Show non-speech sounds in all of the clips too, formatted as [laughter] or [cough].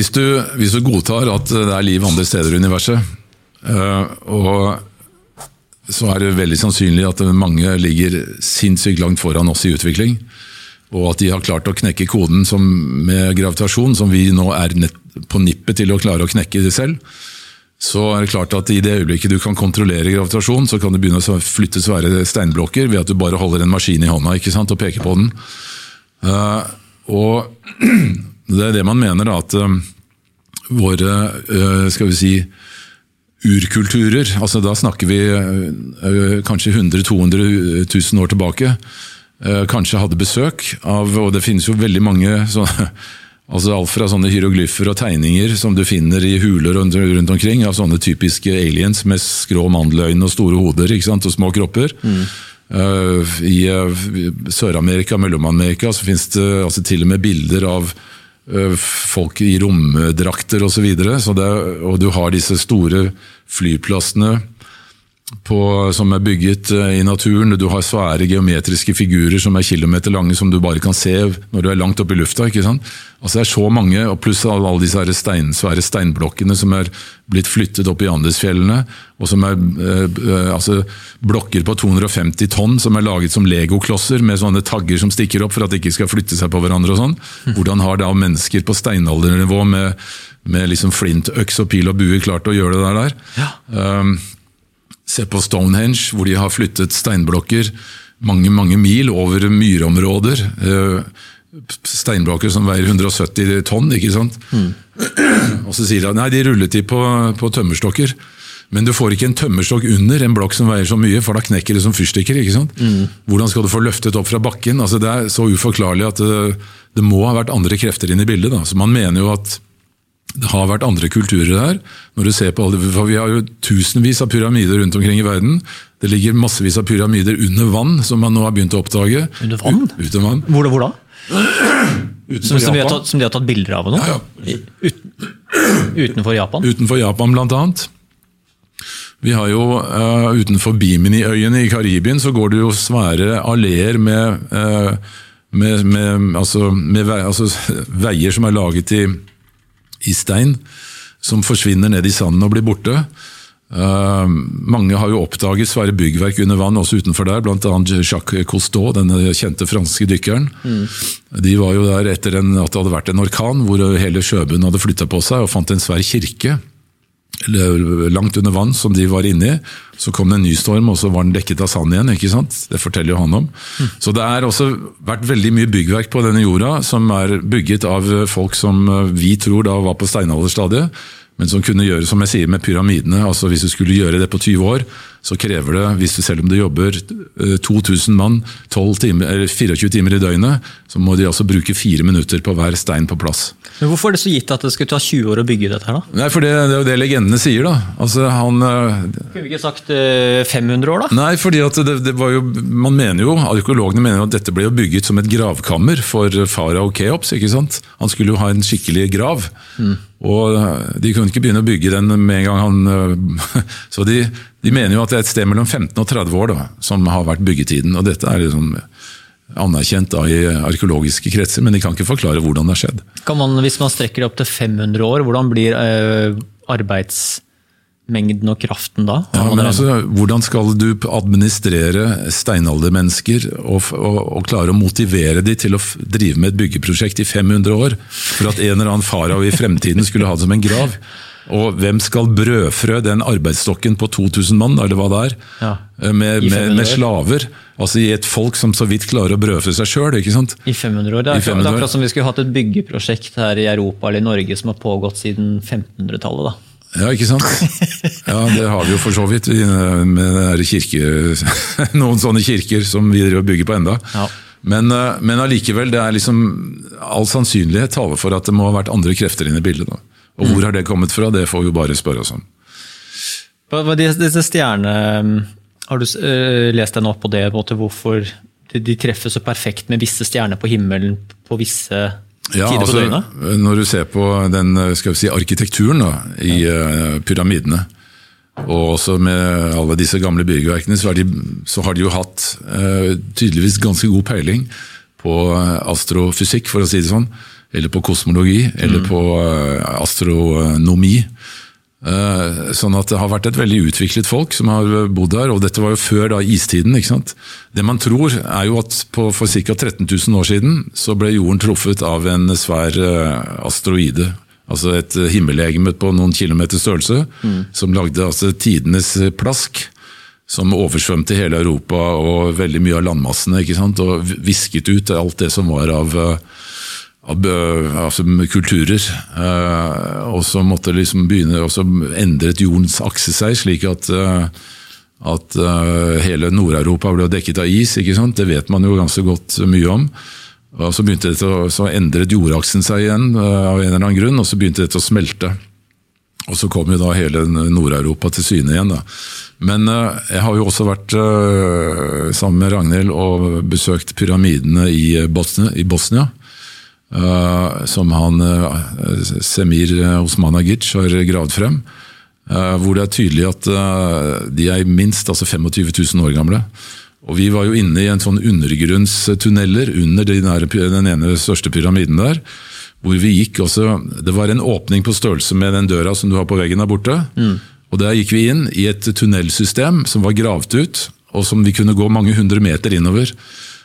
Hvis du, hvis du godtar at det er liv andre steder i universet, øh, og så er det veldig sannsynlig at mange ligger sinnssykt langt foran oss i utvikling, og at de har klart å knekke koden som, med gravitasjon, som vi nå er på nippet til å klare å knekke det selv, så er det klart at i det øyeblikket du kan kontrollere gravitasjon, så kan du begynne å flytte svære steinblokker ved at du bare holder en maskin i hånda ikke sant, og peker på den. Uh, og [clears throat] det er det man mener, da, at uh, våre uh, skal vi si, urkulturer, altså da snakker vi kanskje 100 200 000 år tilbake, kanskje hadde besøk av Og det finnes jo veldig mange [laughs] så, Altså Alt fra sånne hieroglyfer og tegninger som du finner i huler rundt, omkring, av sånne typiske aliens med skrå mandeløyne og store hoder ikke sant, og små kropper. Mm. I Sør-Amerika og Mellom-Amerika så finnes det altså, til og med bilder av folk i romdrakter osv. Og, så og du har disse store flyplassene på, som er bygget eh, i naturen. Du har svære geometriske figurer som er kilometer lange, som du bare kan se når du er langt oppe i lufta. ikke sant? Altså Det er så mange, og pluss alle disse stein, svære steinblokkene som er blitt flyttet opp i Andesfjellene. og som er eh, altså Blokker på 250 tonn som er laget som legoklosser med sånne tagger som stikker opp for at de ikke skal flytte seg på hverandre. og sånn. Hvordan har da mennesker på steinaldernivå med, med liksom flintøks og pil og bue klart å gjøre det der? Ja. Um, Se på Stonehenge, hvor de har flyttet steinblokker mange mange mil over myrområder. Eh, steinblokker som veier 170 tonn, ikke sant. Mm. Og så sier de nei, de rullet de på, på tømmerstokker. Men du får ikke en tømmerstokk under en blokk som veier så mye, for da knekker det som fyrstikker. ikke sant? Mm. Hvordan skal du få løftet opp fra bakken? Altså, det er så uforklarlig at det, det må ha vært andre krefter inn i bildet. Da. Så Man mener jo at det har vært andre kulturer der. Når du ser på alle, for Vi har jo tusenvis av pyramider rundt omkring i verden. Det ligger massevis av pyramider under vann, som man nå har begynt å oppdage. Under vann? U uten vann. Hvor, hvor da? Som, som, de tatt, som, de har tatt, bilder av nå? Ja, ja. Ut, utenfor Japan? Utenfor Japan, blant annet. Vi har jo uh, Utenfor Bimini-øyene i Karibien så går det jo svære alleer med, uh, med, med, altså, med vei, altså, [laughs] veier som er laget i i stein, som forsvinner ned i sanden og blir borte. Uh, mange har jo oppdaget svære byggverk under vann også utenfor der, bl.a. Jacques Cousteau, denne kjente franske dykkeren. Mm. De var jo der etter en, at det hadde vært en orkan hvor hele sjøbunnen hadde flytta på seg, og fant en svær kirke langt under vann som de var inne i. Så kom det en ny storm, og så var den dekket av sand igjen. ikke sant? Det forteller jo han om. Mm. Så det har også vært veldig mye byggverk på denne jorda som er bygget av folk som eh, vi tror da var på steinalderstadiet men som kunne gjøre som jeg sier med pyramidene. altså Hvis du skulle gjøre det på 20 år, så krever det, hvis du, selv om du jobber 2000 eh, mann timer, 24 timer i døgnet, så må de altså bruke fire minutter på hver stein på plass. Men Hvorfor er det så gitt at det skulle ta 20 år å bygge dette? her da? Nei, for Det, det er jo det legendene sier. da. Altså, han... Eh, kunne vi ikke sagt 500 eh, år, da? Nei, fordi at det, det var jo, man mener jo, Arkeologene mener jo at dette ble jo bygget som et gravkammer for farao Keops. ikke sant? Han skulle jo ha en skikkelig grav. Mm. Og De kunne ikke begynne å bygge den med en gang han [laughs] Så de, de mener jo at det er et sted mellom 15 og 30 år da, som har vært byggetiden. og Dette er liksom anerkjent da, i arkeologiske kretser, men de kan ikke forklare hvordan det har skjedd. Kan man, Hvis man strekker det opp til 500 år, hvordan blir eh, arbeidsmengden og kraften da? Ja, men altså, hvordan skal du administrere steinaldermennesker og, og, og, klare å motivere dem til å drive med et byggeprosjekt i 500 år, for at en eller annen farao i fremtiden skulle ha det som en grav? Og hvem skal brødfrø den arbeidsstokken på 2000 mann, eller hva det er, ja. Eh, med, med, med, slaver? Altså i et folk som så vidt klarer å brødfø seg sjøl. I 500 år. Det er, 500 akkurat som vi skulle hatt et byggeprosjekt her i Europa eller i Norge som har pågått siden 1500-tallet. da. Ja, ikke sant? Ja, Det har vi jo for så vidt med kirke, [laughs] noen sånne kirker som vi bygger på enda. Ja. Men, eh, men allikevel, det er liksom all sannsynlighet taler for at det må ha vært andre krefter inne i bildet. da. Og hvor har det kommet fra, det får vi bare spørre oss om. Hva Disse stjerne... Har du uh, lest deg nå på det, på hvorfor de treffer så perfekt med visse stjerner på himmelen på visse ja, tider altså, på døgnet? Når du ser på den skal vi si, arkitekturen da, i ja. pyramidene, og også med alle disse gamle byggverkene, så, de, så har de jo hatt tydeligvis ganske god peiling på astrofysikk, for å si det sånn. Eller på kosmologi, eller på eh, astronomi. Eh, Sånn at det har vært et veldig utviklet folk som har bodd her, og dette var jo før da istiden. ikke sant? Det man tror er jo at på, for ca. 13 000 år siden så ble jorden truffet av en svær eh, asteroide. Altså et himmellegeme på noen kilometer størrelse, som lagde altså tidenes plask. Som oversvømte hele Europa og veldig mye av landmassene. ikke sant? Og visket ut alt det som var av eh, altså kulturer. eh, og så måtte liksom begynne, og så endret jordens akse seg, slik at, eh, at eh, hele Nord-Europa ble dekket av is. ikke sant? Det vet man jo ganske godt mye om. Og Så begynte det å, så endret jordaksen seg igjen av en eller annen grunn, og så begynte det å smelte. Og så kom jo da hele Nord-Europa til syne igjen. da. Men jeg har jo også vært sammen med Ragnhild og besøkt pyramidene i Bosnia. I Bosnia. Uh, som han uh, Semir Osmanagic har gravd frem. Hvor det er tydelig at de er minst altså 25 000 år gamle. Og Vi var jo inne i en sånn undergrunnstunneler under den, ene største pyramiden der. Hvor vi gikk også, Det var en åpning på størrelse med den døra som du har på veggen der borte. Og Der gikk vi inn i et tunnelsystem som var gravd ut, og som vi kunne gå mange hundre meter innover.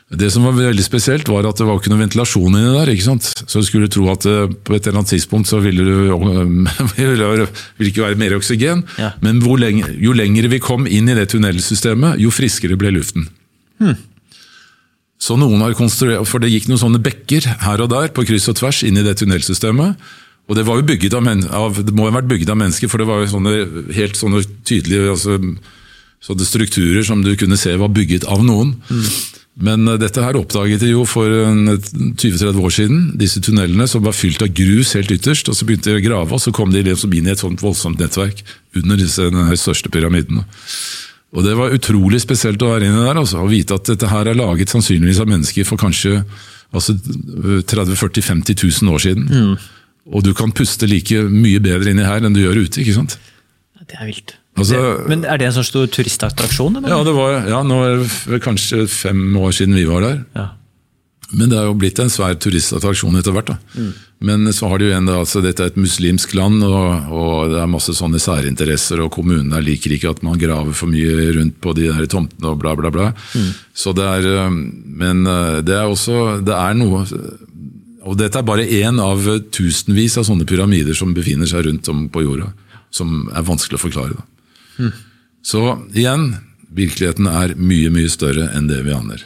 Det som var veldig spesielt, var at det var ikke noe ventilasjon inni der. ikke sant? Så du skulle tro at eh, på et eller annet tidspunkt så ville det [laughs] ikke være mer oksygen. Ja. Men lenge, jo lenger vi kom inn i det tunnelsystemet, jo friskere ble luften. Så noen har konstruert, For det gikk noen sånne bekker her og der på kryss og tvers inn i det tunnelsystemet. Og det var jo bygget av, av det må ha vært bygget av mennesker, for det var jo sånne, helt sånne tydelige altså, sånne strukturer som du kunne se var bygget av noen. Men eh, dette her oppdaget de jo for 20-30 år siden, disse tunnelene som var fylt av grus helt ytterst. og Så begynte de å grave, og så kom de liksom inn i et sånt voldsomt nettverk under disse største pyramidene. Og Det var utrolig spesielt å være inne der altså, og vite at dette her er laget sannsynligvis av mennesker for kanskje altså, 30 40 50 000 år siden. Og du kan puste like mye bedre inni her enn du gjør ute. ikke sant? Det er vilt. Altså- men er det en sånn stor turistattraksjon? Eller? Ja, det var, ja, nå er det kanskje fem år siden vi var der. Ja. Men det er jo blitt en svær turistattraksjon etter hvert. da. Men så har de jo en, da, altså dette er et muslimsk land, og, og det er masse sånne særinteresser, og kommunene liker ikke at man graver for mye rundt på de der tomtene og bla, bla, bla. Så det er, øh, Men øh, det er også det er noe Og dette er bare én av tusenvis av sånne pyramider som befinner seg rundt om på jorda. Som er vanskelig å forklare. da. Så igjen, virkeligheten er mye, mye større enn det vi aner.